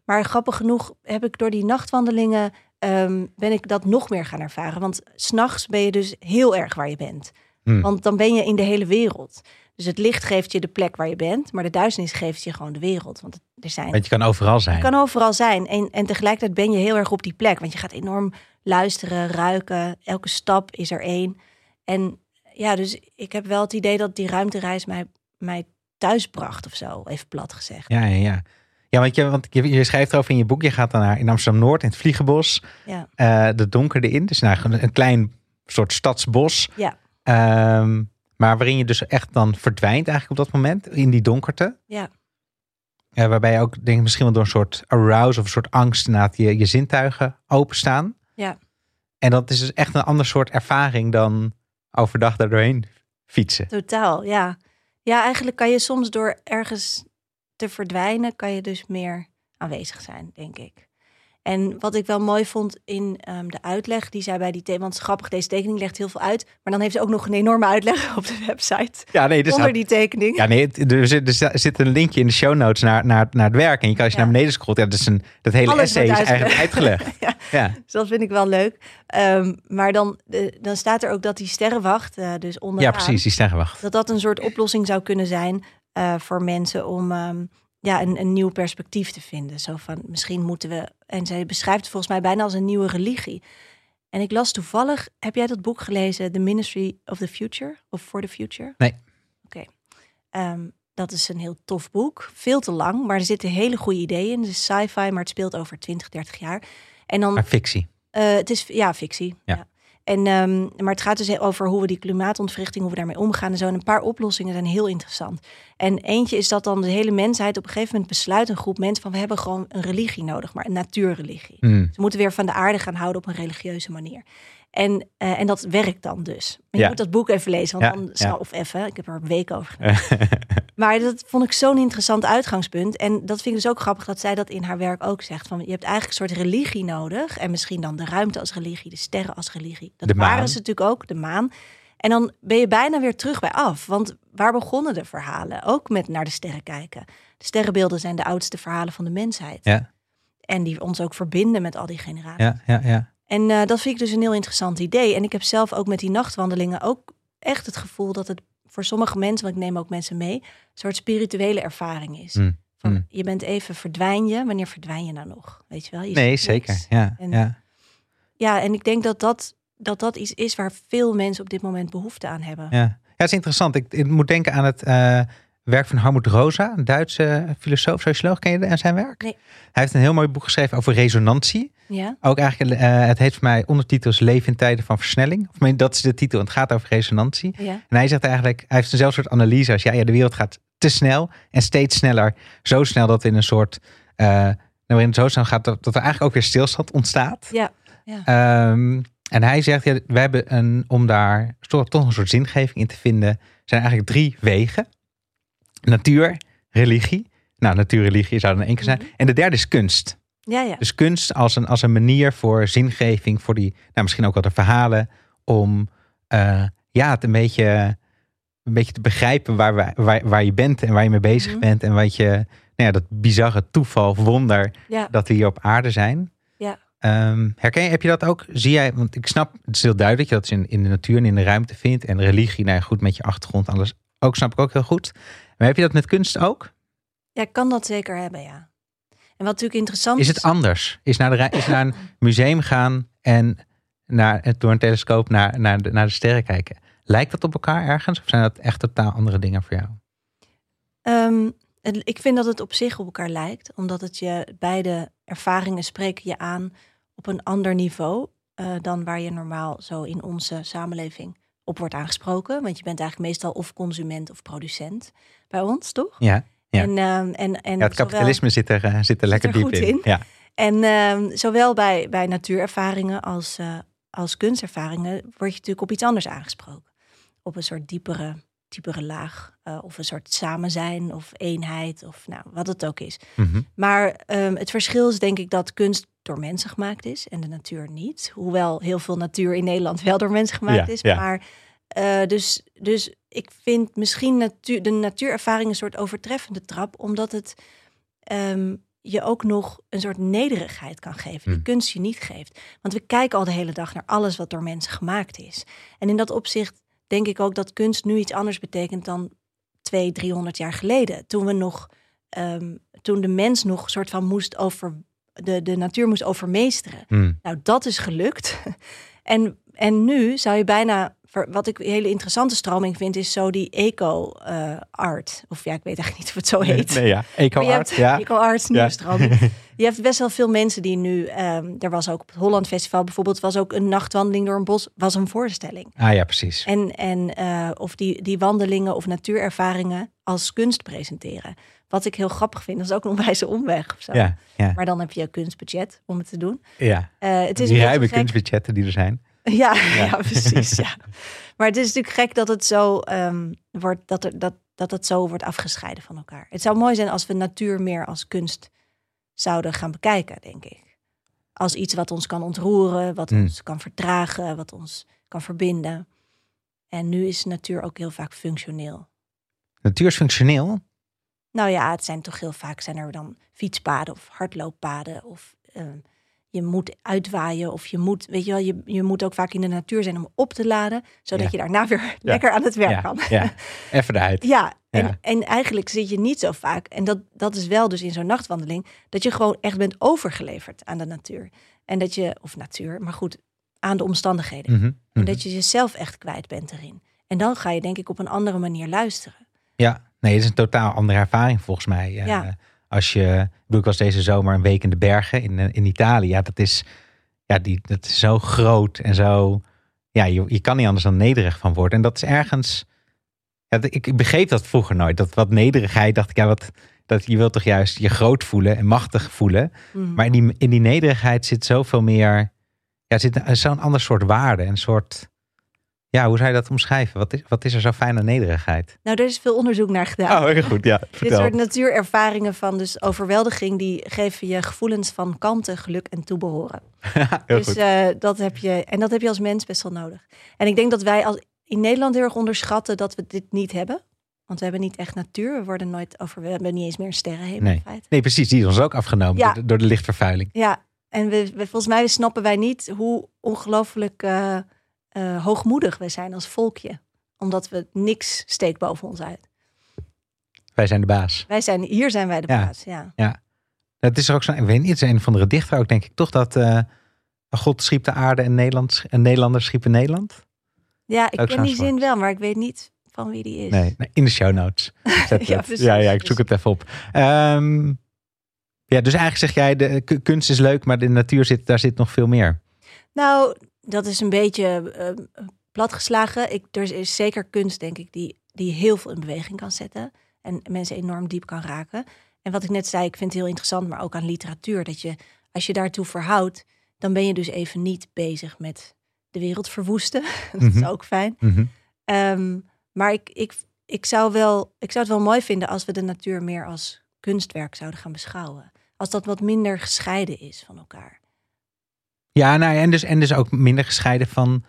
Maar grappig genoeg heb ik door die nachtwandelingen ehm, ben ik dat nog meer gaan ervaren. Want s'nachts ben je dus heel erg waar je bent. Hmm. Want dan ben je in de hele wereld. Dus het licht geeft je de plek waar je bent, maar de duisternis geeft je gewoon de wereld. Want er zijn Want je kan overal zijn. je kan overal zijn. En, en tegelijkertijd ben je heel erg op die plek. Want je gaat enorm luisteren, ruiken. Elke stap is er één. En ja, dus ik heb wel het idee dat die ruimtereis mij, mij thuis bracht of zo. Even plat gezegd. Ja, ja, ja. Ja, want je, want je, je schrijft erover in je boek. Je gaat dan naar in Amsterdam-Noord, in het Vliegenbos. Ja. eh, de donkerde in. Dus nou, een klein soort stadsbos. Ja. Ehm, maar waarin je dus echt dan verdwijnt eigenlijk op dat moment. In die donkerte. Ja. Waarbij je ook, denk ik, misschien wel door een soort arouse of een soort angst inderdaad je, je zintuigen openstaan. Ja. En dat is dus echt een ander soort ervaring dan overdag daar doorheen fietsen. Totaal, ja. Ja, eigenlijk kan je soms door ergens te verdwijnen, kan je dus meer aanwezig zijn, denk ik. En wat ik wel mooi vond in ehm, de uitleg die zij bij die thema, want grappig, deze tekening legt heel veel uit, maar dan heeft ze ook nog een enorme uitleg op de website Ja, nee, dus onder die tekening. Ja, nee, er zit, er zit een linkje in de show notes naar, naar, naar het werk. En je kan als je Ja. naar beneden scrolt, ja, dat, is een, dat hele Alles essay is eigenlijk uitgelegd. Ja. Ja, Dus dat vind ik wel leuk. Ehm, maar dan, dan staat er ook dat die sterrenwacht, eh, dus onderaan, ja precies, die sterrenwacht. dat dat een soort oplossing zou kunnen zijn eh, voor mensen om ehm, ja, een, een nieuw perspectief te vinden. Zo van, misschien moeten we... En zij beschrijft het volgens mij bijna als een nieuwe religie. En ik las toevallig, heb jij dat boek gelezen, The Ministry of the Future? Of For the Future? Nee. Oké. Ehm, dat is een heel tof boek. Veel te lang, maar er zitten hele goede ideeën in. Het is sci-fi, maar het speelt over 20, 30 jaar. En dan Maar fictie. eh, het is ja, fictie. Ja. Ja. En, ehm, maar het gaat dus over hoe we die klimaatontwrichting, hoe we daarmee omgaan en zo. En een paar oplossingen zijn heel interessant. En eentje is dat dan de hele mensheid op een gegeven moment besluit, een groep mensen, van we hebben gewoon een religie nodig, maar een natuurreligie. Hmm. Ze moeten weer van de aarde gaan houden op een religieuze manier. En, eh, en dat werkt dan dus. Maar je moet dat boek even lezen, want Ja, dan ja. of even. Ik heb er een week over gedaan. Maar dat vond ik zo'n interessant uitgangspunt. En dat vind ik dus ook grappig dat zij dat in haar werk ook zegt. Van, je hebt eigenlijk een soort religie nodig. En misschien dan de ruimte als religie, de sterren als religie. Dat De maan. waren ze natuurlijk ook, de maan. En dan ben je bijna weer terug bij af. Want waar begonnen de verhalen? Ook met naar de sterren kijken. De sterrenbeelden zijn de oudste verhalen van de mensheid. Ja. En die ons ook verbinden met al die generaties. ja, ja, ja. En eh, dat vind ik dus een heel interessant idee. En ik heb zelf ook met die nachtwandelingen ook echt het gevoel dat het voor sommige mensen, want ik neem ook mensen mee, een soort spirituele ervaring is. Mm, Van, mm. Je bent even verdwijn je. Wanneer verdwijn je nou nog? Weet je wel? Je Nee, zeker. Ja, En- ja. Ja, en ik denk dat dat, dat dat iets is waar veel mensen op dit moment behoefte aan hebben. Ja, ja het is interessant. Ik, ik moet denken aan het eh, werk van Harmut Rosa, een Duitse filosoof, socioloog. Ken je de- en zijn werk? Nee. Hij heeft een heel mooi boek geschreven over resonantie. Ja, Ook eigenlijk, eh, het heet voor mij ondertitels Leven in tijden van versnelling. Of dat is de titel. Het gaat over resonantie. ja, En hij zegt eigenlijk, hij heeft eenzelfde soort analyse als ja, ja, de wereld gaat te snel en steeds sneller. Zo snel dat in een soort, eh nou, waarin het zo snel gaat dat, dat er eigenlijk ook weer stilstand ontstaat. ja, Ehm, en hij zegt, ja, we hebben een, om daar toch, toch een soort zingeving in te vinden, zijn eigenlijk drie wegen. Natuur, religie. Nou, natuur, religie zou dan één keer zijn. Mhm. En de derde is kunst. ja, ja. Dus kunst als een, als een manier voor zingeving, voor die, nou, misschien ook wel de verhalen, om eh, ja, het een beetje, een beetje te begrijpen waar, we- waar, waar je bent en waar je mee bezig Mhm. bent. En wat je, nou ja, dat bizarre toeval, wonder ja. dat we hier op aarde zijn. Ja. Ehm, herken je, heb je dat ook? Zie jij, want ik snap, het is heel duidelijk dat je dat in, in de natuur en in de ruimte vindt. En religie, nou ja, goed, met je achtergrond, alles ook snap ik ook heel goed. Maar heb je dat met kunst ook? Ja, ik kan dat zeker hebben, ja. En wat natuurlijk interessant Is het anders? Is naar, de, is naar een museum gaan en naar, door een telescoop naar, naar, de, naar de sterren kijken. Lijkt dat op elkaar ergens? Of zijn dat echt totaal andere dingen voor jou? Ehm, het- ik vind dat het op zich op elkaar lijkt, omdat het je beide ervaringen spreken je aan op een ander niveau eh, dan waar je normaal zo in onze samenleving op wordt aangesproken. Want je bent eigenlijk meestal of consument of producent bij ons, toch? Ja, Ja. En, ehm, en, en Ja, het kapitalisme zit er, eh, zit er lekker er diep in. in. Ja. En ehm, zowel bij, bij natuurervaringen als, eh, als kunstervaringen word je natuurlijk op iets anders aangesproken. Op een soort diepere, diepere laag. eh, of een soort samen zijn of eenheid of nou, wat het ook is. Mhm. Maar ehm, het verschil is denk ik dat kunst door mensen gemaakt is en de natuur niet. Hoewel heel veel natuur in Nederland wel door mensen gemaakt Ja, is. ja. Maar dus, dus ik vind misschien natuur, de natuurervaring een soort overtreffende trap, omdat het ehm, je ook nog een soort nederigheid kan geven, die Hmm. kunst je niet geeft. Want we kijken al de hele dag naar alles wat door mensen gemaakt is. En in dat opzicht denk ik ook dat kunst nu iets anders betekent dan twee, 300 jaar geleden. Toen we nog, ehm, toen de mens nog een soort van moest over, de, de natuur moest overmeesteren. Mm. Nou, dat is gelukt. En, en nu zou je bijna, wat ik een hele interessante stroming vind, is zo die eco-art. of ja, ik weet eigenlijk niet of het zo heet. Nee, ja. Eco-art, ja. eco-art, nieuwe Ja. stroming. Je hebt best wel veel mensen die nu, ehm, er was ook op het Holland Festival bijvoorbeeld, was ook een nachtwandeling door een bos, was een voorstelling. Ah ja, precies. En, en eh, of die, die wandelingen of natuurervaringen als kunst presenteren. Wat ik heel grappig vind, dat is ook een onwijze omweg of zo. Ja, ja, Maar dan heb je een kunstbudget om het te doen. ja. Eh, het is Die ruime kunstbudgetten die er zijn. Ja, ja. precies. Ja. Maar het is natuurlijk gek dat het zo ehm, wordt, dat, er, dat, dat het zo wordt afgescheiden van elkaar. Het zou mooi zijn als we natuur meer als kunst zouden gaan bekijken, denk ik. Als iets wat ons kan ontroeren, wat Mm. ons kan vertragen, wat ons kan verbinden. En nu is natuur ook heel vaak functioneel. Natuur is functioneel. Nou ja, het zijn toch heel vaak zijn er dan fietspaden of hardlooppaden of ehm, je moet uitwaaien of je moet, weet je wel, je, je moet ook vaak in de natuur zijn om op te laden, zodat Ja. je daarna weer lekker aan het werk Ja, kan. ja. Even eruit. Ja, en, Ja. en eigenlijk zit je niet zo vaak, en dat, dat is wel dus in zo'n nachtwandeling, dat je gewoon echt bent overgeleverd aan de natuur. En dat je, of natuur, maar goed, aan de omstandigheden. Mhm, En mhm. dat je jezelf echt kwijt bent erin. En dan ga je denk ik op een andere manier luisteren. Ja, nee, het is een totaal andere ervaring volgens mij. Eh, Ja. Als je, ik was deze zomer een week in de bergen in, eh, in Italië. Ja, dat is, ja, die, dat is zo groot en zo, ja, je, je kan niet anders dan nederig van worden. En dat is ergens, ja, ik, ik begreep dat vroeger nooit. Dat wat nederigheid, dacht ik, ja, wat, dat je wilt toch juist je groot voelen en machtig voelen. Mhm. Maar in die, in die nederigheid zit zoveel meer, ja, zit een- zo'n ander soort waarde. Een soort, ja, hoe zou je dat omschrijven? Wat is, wat is er zo fijn aan nederigheid? Nou, er is veel onderzoek naar gedaan. Oh, heel goed, ja. Dit Vertel. soort natuurervaringen van dus overweldiging, die geven je gevoelens van kalmte, geluk en toebehoren. heel dus goed. eh, dat heb je, en dat heb je als mens best wel nodig. En ik denk dat wij als, in Nederland heel erg onderschatten dat we dit niet hebben. Want we hebben niet echt natuur. We worden nooit over, we hebben niet eens meer een sterrenhemel Nee. Nee, precies. Die is ons ook afgenomen Ja. door, de, door de lichtvervuiling. Ja, en we, we- volgens mij snappen wij niet hoe ongelooflijk eh, eh, hoogmoedig we zijn als volkje. Omdat we niks steekt boven ons uit. Wij zijn de baas. Wij zijn, hier zijn wij de Ja. baas, ja. Het is er ook zo, ik weet niet, het is een van de dichter ook, denk ik toch, dat eh, God schiep de aarde en, Nederland, en Nederlanders schiepen Nederland. Ja, ik Ook ken die zin wel, maar ik weet niet van wie die is. Nee, in de show notes. Ja, precies, ja, ja, ik zoek het even op. Ehm, ja, dus eigenlijk zeg jij, de kunst is leuk, maar de natuur zit, daar zit nog veel meer. Nou, dat is een beetje eh, platgeslagen. Ik, er is zeker kunst, denk ik, die, die heel veel in beweging kan zetten. En mensen enorm diep kan raken. En wat ik net zei, ik vind het heel interessant, maar ook aan literatuur. Dat je, als je daartoe verhoudt, dan ben je dus even niet bezig met de wereld verwoesten. dat is Mhm. ook fijn. Mhm. Ehm, maar ik, ik, ik, zou wel, ik zou het wel mooi vinden als we de natuur meer als kunstwerk zouden gaan beschouwen. Als dat wat minder gescheiden is van elkaar. Ja, nou, en, dus, en dus ook minder gescheiden van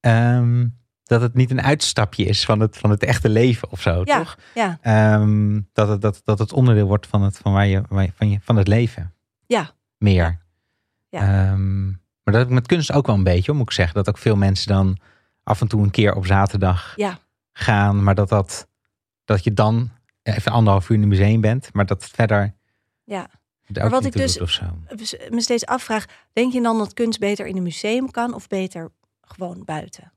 ehm, dat het niet een uitstapje is van het, van het echte leven of zo, Ja, toch? ja. Ehm, dat, het, dat, dat het onderdeel wordt van het, van waar je, van, je, van het leven. Ja. Meer. Ja. Ehm, maar dat heb ik met kunst ook wel een beetje, moet ik zeggen. Dat ook veel mensen dan af en toe een keer op zaterdag Ja. gaan. Maar dat, dat, dat je dan even anderhalf uur in het museum bent. Maar dat verder Ja. Er ook wat ik dus- me steeds afvraag, denk je dan dat kunst beter in een museum kan of beter gewoon buiten?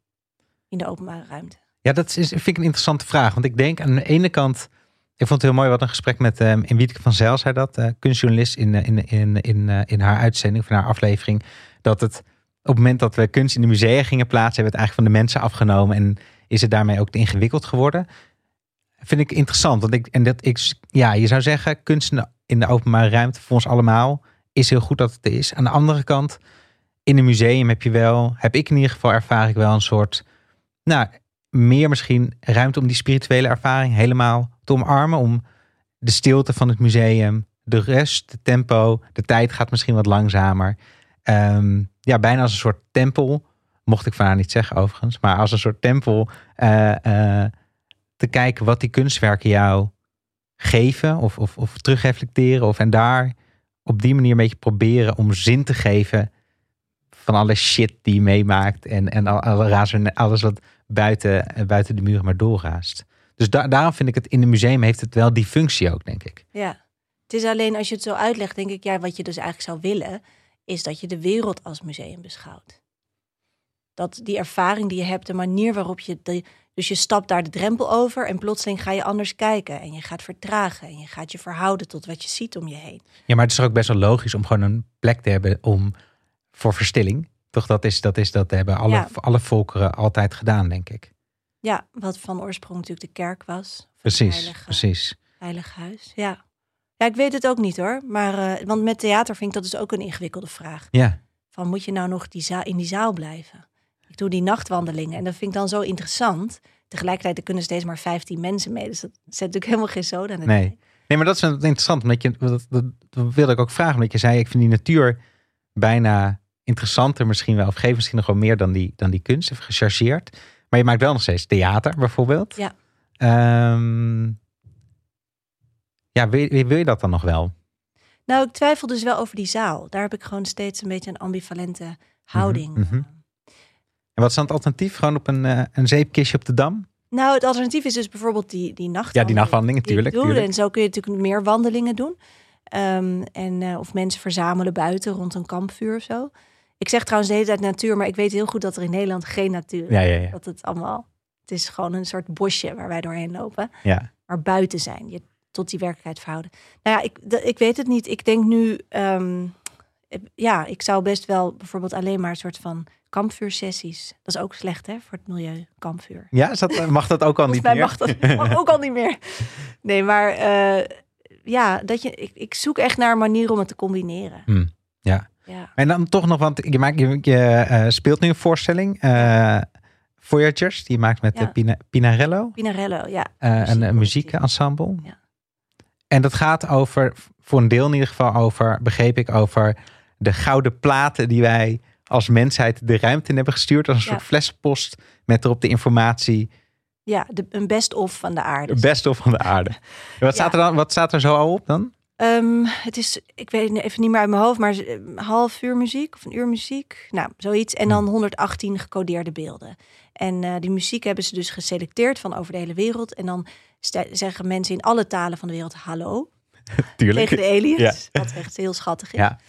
In de openbare ruimte. Ja, dat is, vind ik een interessante vraag. Want ik denk aan de ene kant. Ik vond het heel mooi, wat een gesprek met um, in Wietke van Zijl zei dat, eh, kunstjournalist in, eh, in, in, in, eh, in haar uitzending in haar aflevering. Dat het op het moment dat we kunst in de musea gingen plaatsen, hebben we het eigenlijk van de mensen afgenomen en is het daarmee ook te ingewikkeld geworden. vind ik interessant. Want ik, en dat ik, ja, je zou zeggen, kunst in de, in de openbare ruimte voor ons allemaal is heel goed dat het is. Aan de andere kant, in een museum heb je wel, heb ik in ieder geval ervaar ik wel een soort, nou, meer misschien ruimte om die spirituele ervaring helemaal te omarmen. Om de stilte van het museum, de rust, de tempo, de tijd gaat misschien wat langzamer. Ehm, ja, bijna als een soort tempel. Mocht ik van haar niet zeggen overigens. Maar als een soort tempel uh, te kijken wat die kunstwerken jou geven. Of, of, of terugreflecteren. Of en daar op die manier een beetje proberen om zin te geven van alle shit die je meemaakt. En, en alles wat buiten, eh, buiten de muren maar doorraast. Dus da daarom vind ik het in een museum heeft het wel die functie ook, denk ik. Ja, het is alleen als je het zo uitlegt, denk ik, ja, wat je dus eigenlijk zou willen, is dat je de wereld als museum beschouwt. Dat die ervaring die je hebt, de manier waarop je. De, dus je stapt daar de drempel over en plotseling ga je anders kijken. En je gaat vertragen en je gaat je verhouden tot wat je ziet om je heen. Ja, maar het is ook best wel logisch om gewoon een plek te hebben om voor verstilling. Toch, dat is dat, is, dat hebben alle, alle volkeren altijd gedaan, denk ik. Ja, wat van oorsprong natuurlijk de kerk was. Precies, heilige, precies. Heilig huis, ja. Ja, ik weet het ook niet hoor. Maar, uh, want met theater vind ik dat dus ook een ingewikkelde vraag. Ja. Van moet je nou nog die zaal, in die zaal blijven? Ik doe die nachtwandelingen en dat vind ik dan zo interessant. Tegelijkertijd er kunnen steeds maar 15 mensen mee. Dus dat zet natuurlijk helemaal geen zoden aan nee. nee, maar dat is interessant. Omdat je, dat, dat, dat wilde ik ook vragen. Omdat je zei, ik vind die natuur bijna interessanter misschien wel. Of geeft misschien nog wel meer dan die, dan die kunst. Even gechargeerd. Maar je maakt wel nog steeds theater bijvoorbeeld. Ja. Um, ja, wil, wil je dat dan nog wel? Nou, ik twijfel dus wel over die zaal. Daar heb ik gewoon steeds een beetje een ambivalente houding. Mm -hmm. En wat is dan het alternatief? Gewoon op een, uh, een zeepkistje op de Dam? Nou, het alternatief is dus bijvoorbeeld die, die nachtwandeling. Ja, die nachtwandelingen, natuurlijk. En zo kun je natuurlijk meer wandelingen doen. Um, en, uh, of mensen verzamelen buiten rond een kampvuur of zo. Ik zeg trouwens de hele tijd natuur, maar ik weet heel goed dat er in Nederland geen natuur is. Ja, ja, ja. Dat het allemaal, het is gewoon een soort bosje waar wij doorheen lopen. Ja. Maar buiten zijn, je tot die werkelijkheid verhouden. Nou ja, ik, ik weet het niet. Ik denk nu, um, ja, ik zou best wel bijvoorbeeld alleen maar een soort van kampvuursessies. Dat is ook slecht hè, voor het milieu, kampvuur. Ja, is dat, mag dat ook al niet meer? Mag dat mag ook al niet meer. Nee, maar uh, ja, dat je, ik, ik zoek echt naar een manier om het te combineren. Hmm, ja. Ja. En dan toch nog, want je, maakt, je, je uh, speelt nu een voorstelling. Uh, Voyagers, die je maakt met Ja. Pina, Pinarello. Pinarello, ja. Een Muziekcollectief. muziekensemble. Ja. En dat gaat over, voor een deel in ieder geval over, begreep ik, over de gouden platen die wij als mensheid de ruimte in hebben gestuurd. Als een Ja. soort flessenpost met erop de informatie, Ja, de, een best-of van de aarde. beste van de aarde. Wat, staat er dan, wat staat er zo al op dan? Ehm, het is, ik weet even niet meer uit mijn hoofd, maar eh, een half uur muziek of een uur muziek. Nou, zoiets. En dan 118 gecodeerde beelden. En eh, die muziek hebben ze dus geselecteerd van over de hele wereld. En dan zeggen mensen in alle talen van de wereld hallo Tuurlijk. tegen de aliens. Ja. Wat echt heel schattig is. Ja.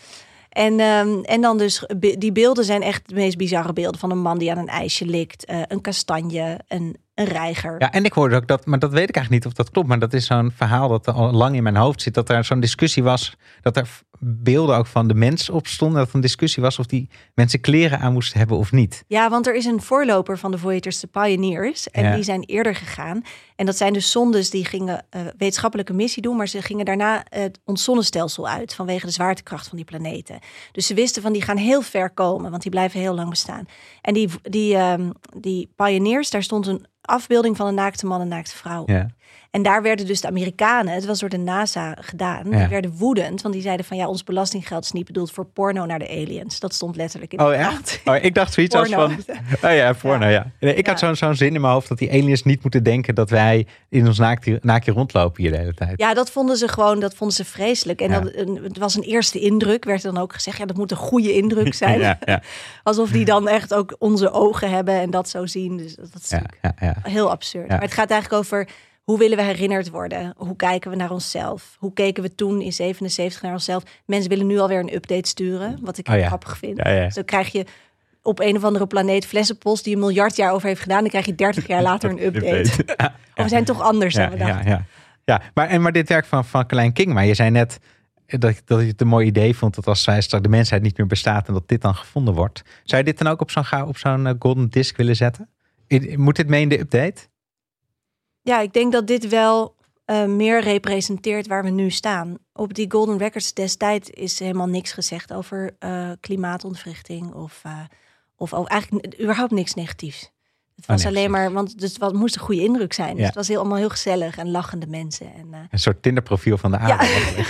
En, ehm, en dan dus, die beelden zijn echt de meest bizarre beelden. Van een man die aan een ijsje likt, eh, een kastanje, een, een reiger. Ja, en ik hoorde ook dat, maar dat weet ik eigenlijk niet of dat klopt. Maar dat is zo'n verhaal dat al lang in mijn hoofd zit. Dat er zo'n discussie was. Dat er beelden ook van de mens op stonden. Dat er een discussie was of die mensen kleren aan moesten hebben of niet. Ja, want er is een voorloper van de Voyagers, de Pioneers. En Ja. die zijn eerder gegaan. En dat zijn dus zondes die gingen eh, wetenschappelijke missie doen. Maar ze gingen daarna het ons zonnestelsel uit. Vanwege de zwaartekracht van die planeten. Dus ze wisten van die gaan heel ver komen. Want die blijven heel lang bestaan. En die, die, ehm, die Pioneers, daar stond een afbeelding van een naakte man en naakte vrouw. Ja. En daar werden dus de Amerikanen, het was door de NASA gedaan, Ja. die werden woedend. Want die zeiden van ja, ons belastinggeld is niet bedoeld voor porno naar de aliens. Dat stond letterlijk in de Oh, krant. echt? Oh, ik dacht zoiets als van. Oh ja, porno, ja. Nee, ik had Ja. zo'n zo'n zin in mijn hoofd dat die aliens niet moeten denken dat wij in ons naakje, naakje rondlopen hier de hele tijd. Ja, dat vonden ze gewoon, dat vonden ze vreselijk. En Ja. dat, een- het was een eerste indruk, werd er dan ook gezegd. Ja, dat moet een goede indruk zijn. Ja, ja, Alsof die dan echt ook onze ogen hebben en dat zo zien. Dus dat is ja, ja, ja. heel absurd. Maar het gaat eigenlijk over hoe willen we herinnerd worden? Hoe kijken we naar onszelf? Hoe keken we toen in 77 naar onszelf? Mensen willen nu alweer een update sturen, wat ik Oh ja. grappig vind. Ja, ja. Zo krijg je op een of andere planeet flessenpost die een miljard jaar over heeft gedaan. Dan krijg je 30 jaar later een update. Of we zijn toch anders ja, we ja, dachten. ja. ja. Maar, en, maar dit werk van, van Klein King, maar je zei net dat, dat je het een mooi idee vond dat als de mensheid niet meer bestaat en dat dit dan gevonden wordt. Zou je dit dan ook op zo'n op zo'n eh, golden disk willen zetten? Moet dit mee in de update? Ja, ik denk dat dit wel uh, meer representeert waar we nu staan. Op die Golden Records destijds is helemaal niks gezegd over uh, klimaatontwrichting of, uh, of over eigenlijk überhaupt niks negatiefs. Het was alleen maar, want dus wat moest een goede indruk zijn. Dus het was heel, allemaal heel gezellig en lachende mensen. En, een soort Tinderprofiel van de aarde. Ja,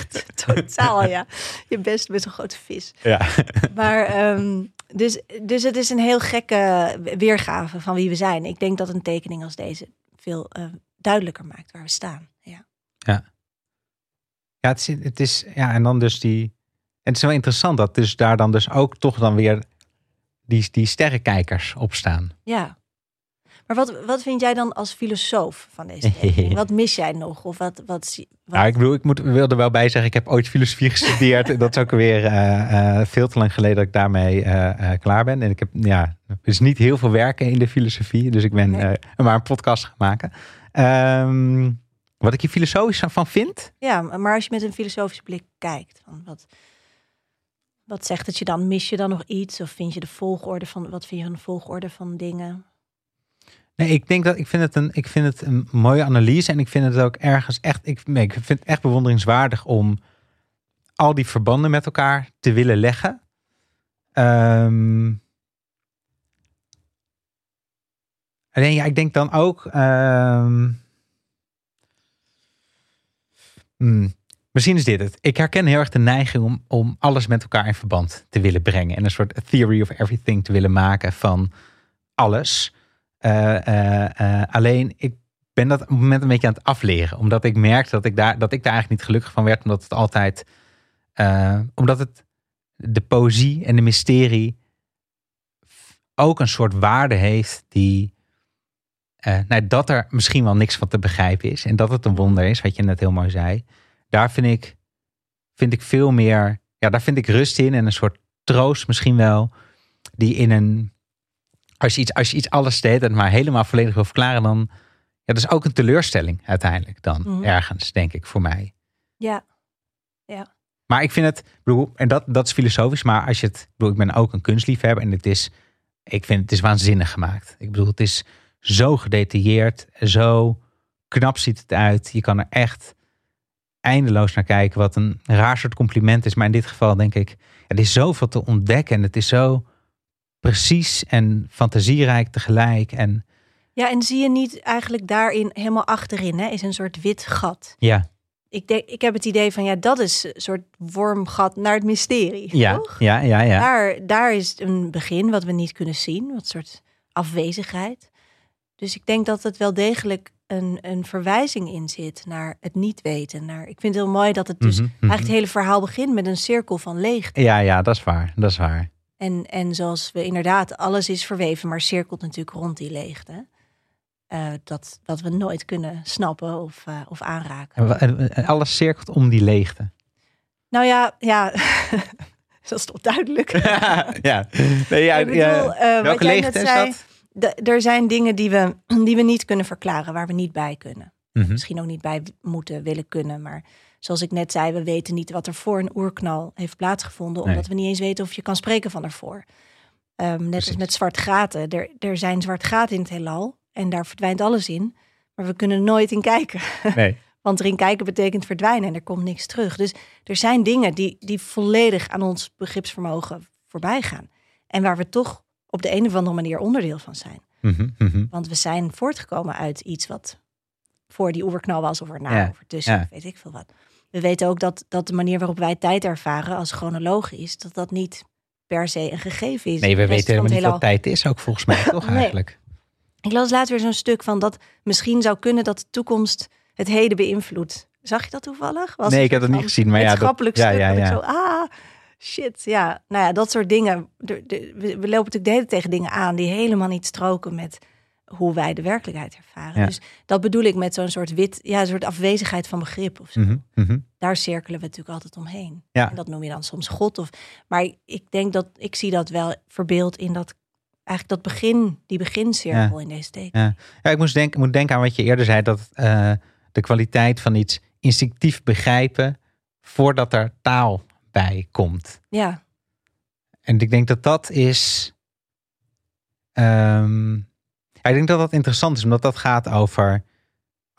totaal ja. Je best met een grote vis. Ja. Maar um, dus, dus het is een heel gekke weergave van wie we zijn. Ik denk dat een tekening als deze veel duidelijker maakt waar we staan. Ja, ja. ja het, is, het is, ja, en dan dus die. En het is wel interessant dat dus daar dan dus ook toch dan weer die, die sterrenkijkers op staan. Ja. Maar wat, wat vind jij dan als filosoof van deze tekening? wat mis jij nog? Of wat, wat, wat... Nou, ik bedoel, ik moet, wil er wel bij zeggen, ik heb ooit filosofie gestudeerd. dat is ook weer uh, veel te lang geleden dat ik daarmee uh, klaar ben. En ik heb, ja, is niet heel veel werken in de filosofie. Dus ik ben nee. maar een podcast gaan maken. Um, wat ik hier filosofisch van vind? Ja, maar als je met een filosofische blik kijkt, van wat, wat zegt het je dan? Mis je dan nog iets? Of vind je de volgorde van wat vind je van de volgorde van dingen? Ik denk dat ik vind het een, ik vind het een mooie analyse en ik vind het ook ergens echt, ik, ik vind het echt bewonderingswaardig om al die verbanden met elkaar te willen leggen. Um, Alleen ja, ik denk dan ook. Uh, hmm, misschien is dit het. Ik herken heel erg de neiging om, om alles met elkaar in verband te willen brengen. En een soort theory of everything te willen maken van alles. Uh, uh, alleen ik ben dat op het moment een beetje aan het afleren. Omdat ik merk dat ik daar, dat ik daar eigenlijk niet gelukkig van werd. Omdat het altijd. omdat het de poëzie en de mysterie ook een soort waarde heeft die nou, dat er misschien wel niks van te begrijpen is. En dat het een wonder is, wat je net heel mooi zei. Daar vind ik, vind ik veel meer. Ja, daar vind ik rust in en een soort troost misschien wel. Die in een. Als je iets, als je iets alles deed en maar helemaal volledig wil verklaren, dan. Ja, dat is ook een teleurstelling uiteindelijk dan. Mhm. Ergens, denk ik, voor mij. Ja. Ja. Maar ik vind het, bedoel, en dat, dat is filosofisch, maar als je het, bedoel, ik ben ook een kunstliefhebber en het is, ik vind het is waanzinnig gemaakt. Ik bedoel, het is, zo gedetailleerd, zo knap ziet het uit. Je kan er echt eindeloos naar kijken, wat een raar soort compliment is. Maar in dit geval denk ik, er is zoveel te ontdekken en het is zo precies en fantasierijk tegelijk. En, ja, en zie je niet eigenlijk daarin helemaal achterin, hè, is een soort wit gat. Ja. Ik, denk, ik heb het idee van, ja, dat is een soort wormgat naar het mysterie. Ja, toch? ja, ja, ja. Daar, daar is een begin wat we niet kunnen zien, wat soort afwezigheid. Dus ik denk dat het wel degelijk een, een verwijzing in zit naar het niet weten. Naar, ik vind het heel mooi dat het dus mhm, mhm. eigenlijk het hele verhaal begint met een cirkel van leegte. Ja, ja, dat is waar. Dat is waar. En, en zoals we inderdaad, alles is verweven, maar cirkelt natuurlijk rond die leegte. Uh, dat, dat we nooit kunnen snappen of, uh, of aanraken. En alles cirkelt om die leegte. Nou ja, ja. dat is toch duidelijk. ja, nee, ja, bedoel, ja. Uh, welke leegte is zei, dat? er zijn dingen die we, die we niet kunnen verklaren, waar we niet bij kunnen. Mhm. Misschien ook niet bij moeten, willen kunnen. Maar zoals ik net zei, we weten niet wat er voor een oerknal heeft plaatsgevonden, omdat we niet eens weten of je kan spreken van ervoor. Um, net als met zwart gaten. Er, er zijn zwart gaten in het heelal en daar verdwijnt alles in. Maar we kunnen nooit in kijken. Nee. Want erin kijken betekent verdwijnen en er komt niks terug. Dus er zijn dingen die, die volledig aan ons begripsvermogen voorbij gaan. En waar we toch op de een of andere manier onderdeel van zijn. Mhm, mhm. Want we zijn voortgekomen uit iets wat voor die oerknal was, of erna, ja. of ertussen, weet ik veel wat. We weten ook dat, dat de manier waarop wij tijd ervaren als chronologisch, dat dat niet per se een gegeven is. Nee, we weten helemaal niet wat tijd is ook volgens mij, toch eigenlijk? Ik las laatst weer zo'n stuk van dat misschien zou kunnen dat de toekomst het heden beïnvloedt. Zag je dat toevallig? Was nee, ik heb het niet gezien, maar ja, dat, ja, ja, ja. Zo, ah, shit, ja. Nou ja, dat soort dingen. De, de, we, lopen natuurlijk de hele tegen dingen aan die helemaal niet stroken met hoe wij de werkelijkheid ervaren. Dus dat bedoel ik met zo'n soort wit, ja, een soort afwezigheid van begrip of zo. Mhm, mhm. Daar cirkelen we natuurlijk altijd omheen. Ja. En dat noem je dan soms God. Of, maar ik denk dat ik zie dat wel verbeeld in dat eigenlijk dat begin, die begincirkel in deze teken. Ja. ja, ik moest denken, moet denken aan wat je eerder zei, dat uh, de kwaliteit van iets instinctief begrijpen voordat er taal bij komt. Ja. En ik denk dat dat is. Um, ja, ik denk dat dat interessant is, omdat dat gaat over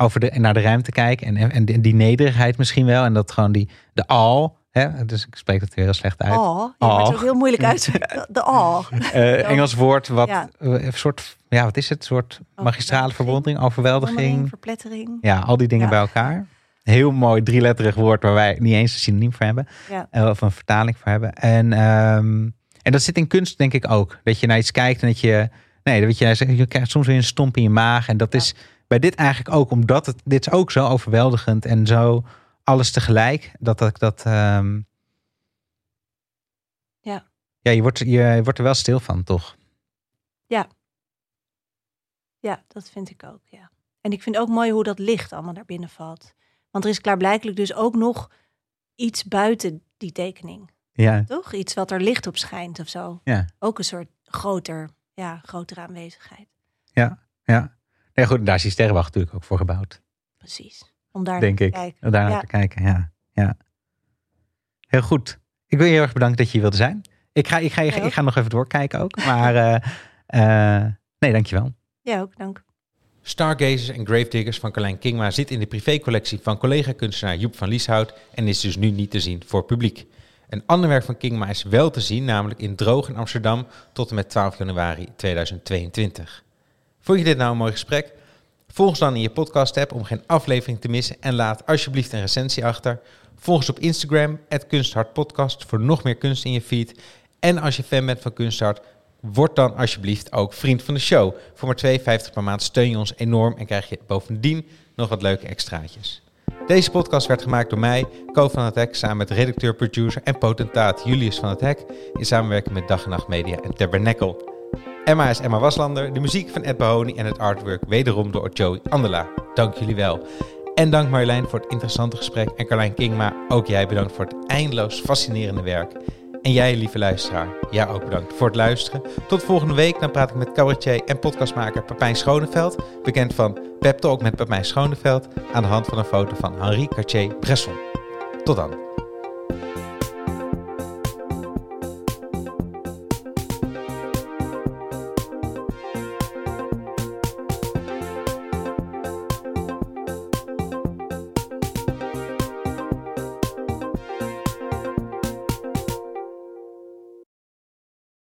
over de, naar de ruimte kijken. En, en, die nederigheid misschien wel. En dat gewoon die, de al. Hè? Dus ik spreek het weer heel slecht uit. Oh, ja, maar het ook heel moeilijk uit. De al. Uh, Engels woord wat een soort, ja, wat is het? Een soort magistrale verwondering, overweldiging. Verplettering. Ja, al die dingen bij elkaar. Heel mooi drieletterig woord waar wij niet eens een synoniem voor hebben. Ja. Of een vertaling voor hebben. En, um, en dat zit in kunst denk ik ook. Dat je naar iets kijkt en dat je... Nee, dat je, je krijgt soms weer een stomp in je maag. En dat is bij dit eigenlijk ook, omdat het, dit is ook zo overweldigend en zo alles tegelijk, dat ik dat. Um, ja. Ja, je wordt, je wordt er wel stil van, toch? Ja. Ja, dat vind ik ook, ja. En ik vind ook mooi hoe dat licht allemaal naar binnen valt. Want er is klaarblijkelijk dus ook nog iets buiten die tekening. Ja. Toch? Iets wat er licht op schijnt of zo. Ja. Ook een soort groter, ja, grotere aanwezigheid. Ja, ja. Nee, goed, daar is die sterrenwacht natuurlijk ook voor gebouwd. Precies. Om daar Denk naar te ik. kijken. Om daar naar te kijken, ja. ja. Heel goed. Ik wil je heel erg bedanken dat je hier wilde zijn. Ik ga, ik ga, ik, ik ga nog even doorkijken ook. Maar uh, uh, nee, dankjewel. Ja, ook, dank. Stargazers en Gravediggers van Carlijn Kingma zit in de privécollectie van collega-kunstenaar Joep van Lieshout en is dus nu niet te zien voor publiek. Een ander werk van Kingma is wel te zien, namelijk in Droog in Amsterdam tot en met 12 januari 2022. Vond je dit nou een mooi gesprek? Volg ons dan in je podcast-app om geen aflevering te missen en laat alsjeblieft een recensie achter. Volg ons op Instagram, kunsthartpodcast, voor nog meer kunst in je feed. En als je fan bent van Kunsthart, word dan alsjeblieft ook vriend van de show. Voor maar 2,50 per maand steun je ons enorm en krijg je bovendien nog wat leuke extraatjes. Deze podcast werd gemaakt door mij, Co van het Hek, samen met redacteur, producer en potentaat Julius van het Hek, in samenwerking met Dag en Nacht Media en Tabernacle. Emma is Emma Waslander, de muziek van Ed Bahoni en het artwork wederom door Joey Andela. Dank jullie wel. En dank Marjolein voor het interessante gesprek en Carlijn Kingma, ook jij bedankt voor het eindeloos fascinerende werk. En jij, lieve luisteraar, ja ook bedankt voor het luisteren. Tot volgende week, dan praat ik met cabaretier en podcastmaker Pepijn Schoneveld, bekend van Pep Talk met Pepijn Schoneveld, aan de hand van een foto van Henri Cartier-Bresson. Tot dan.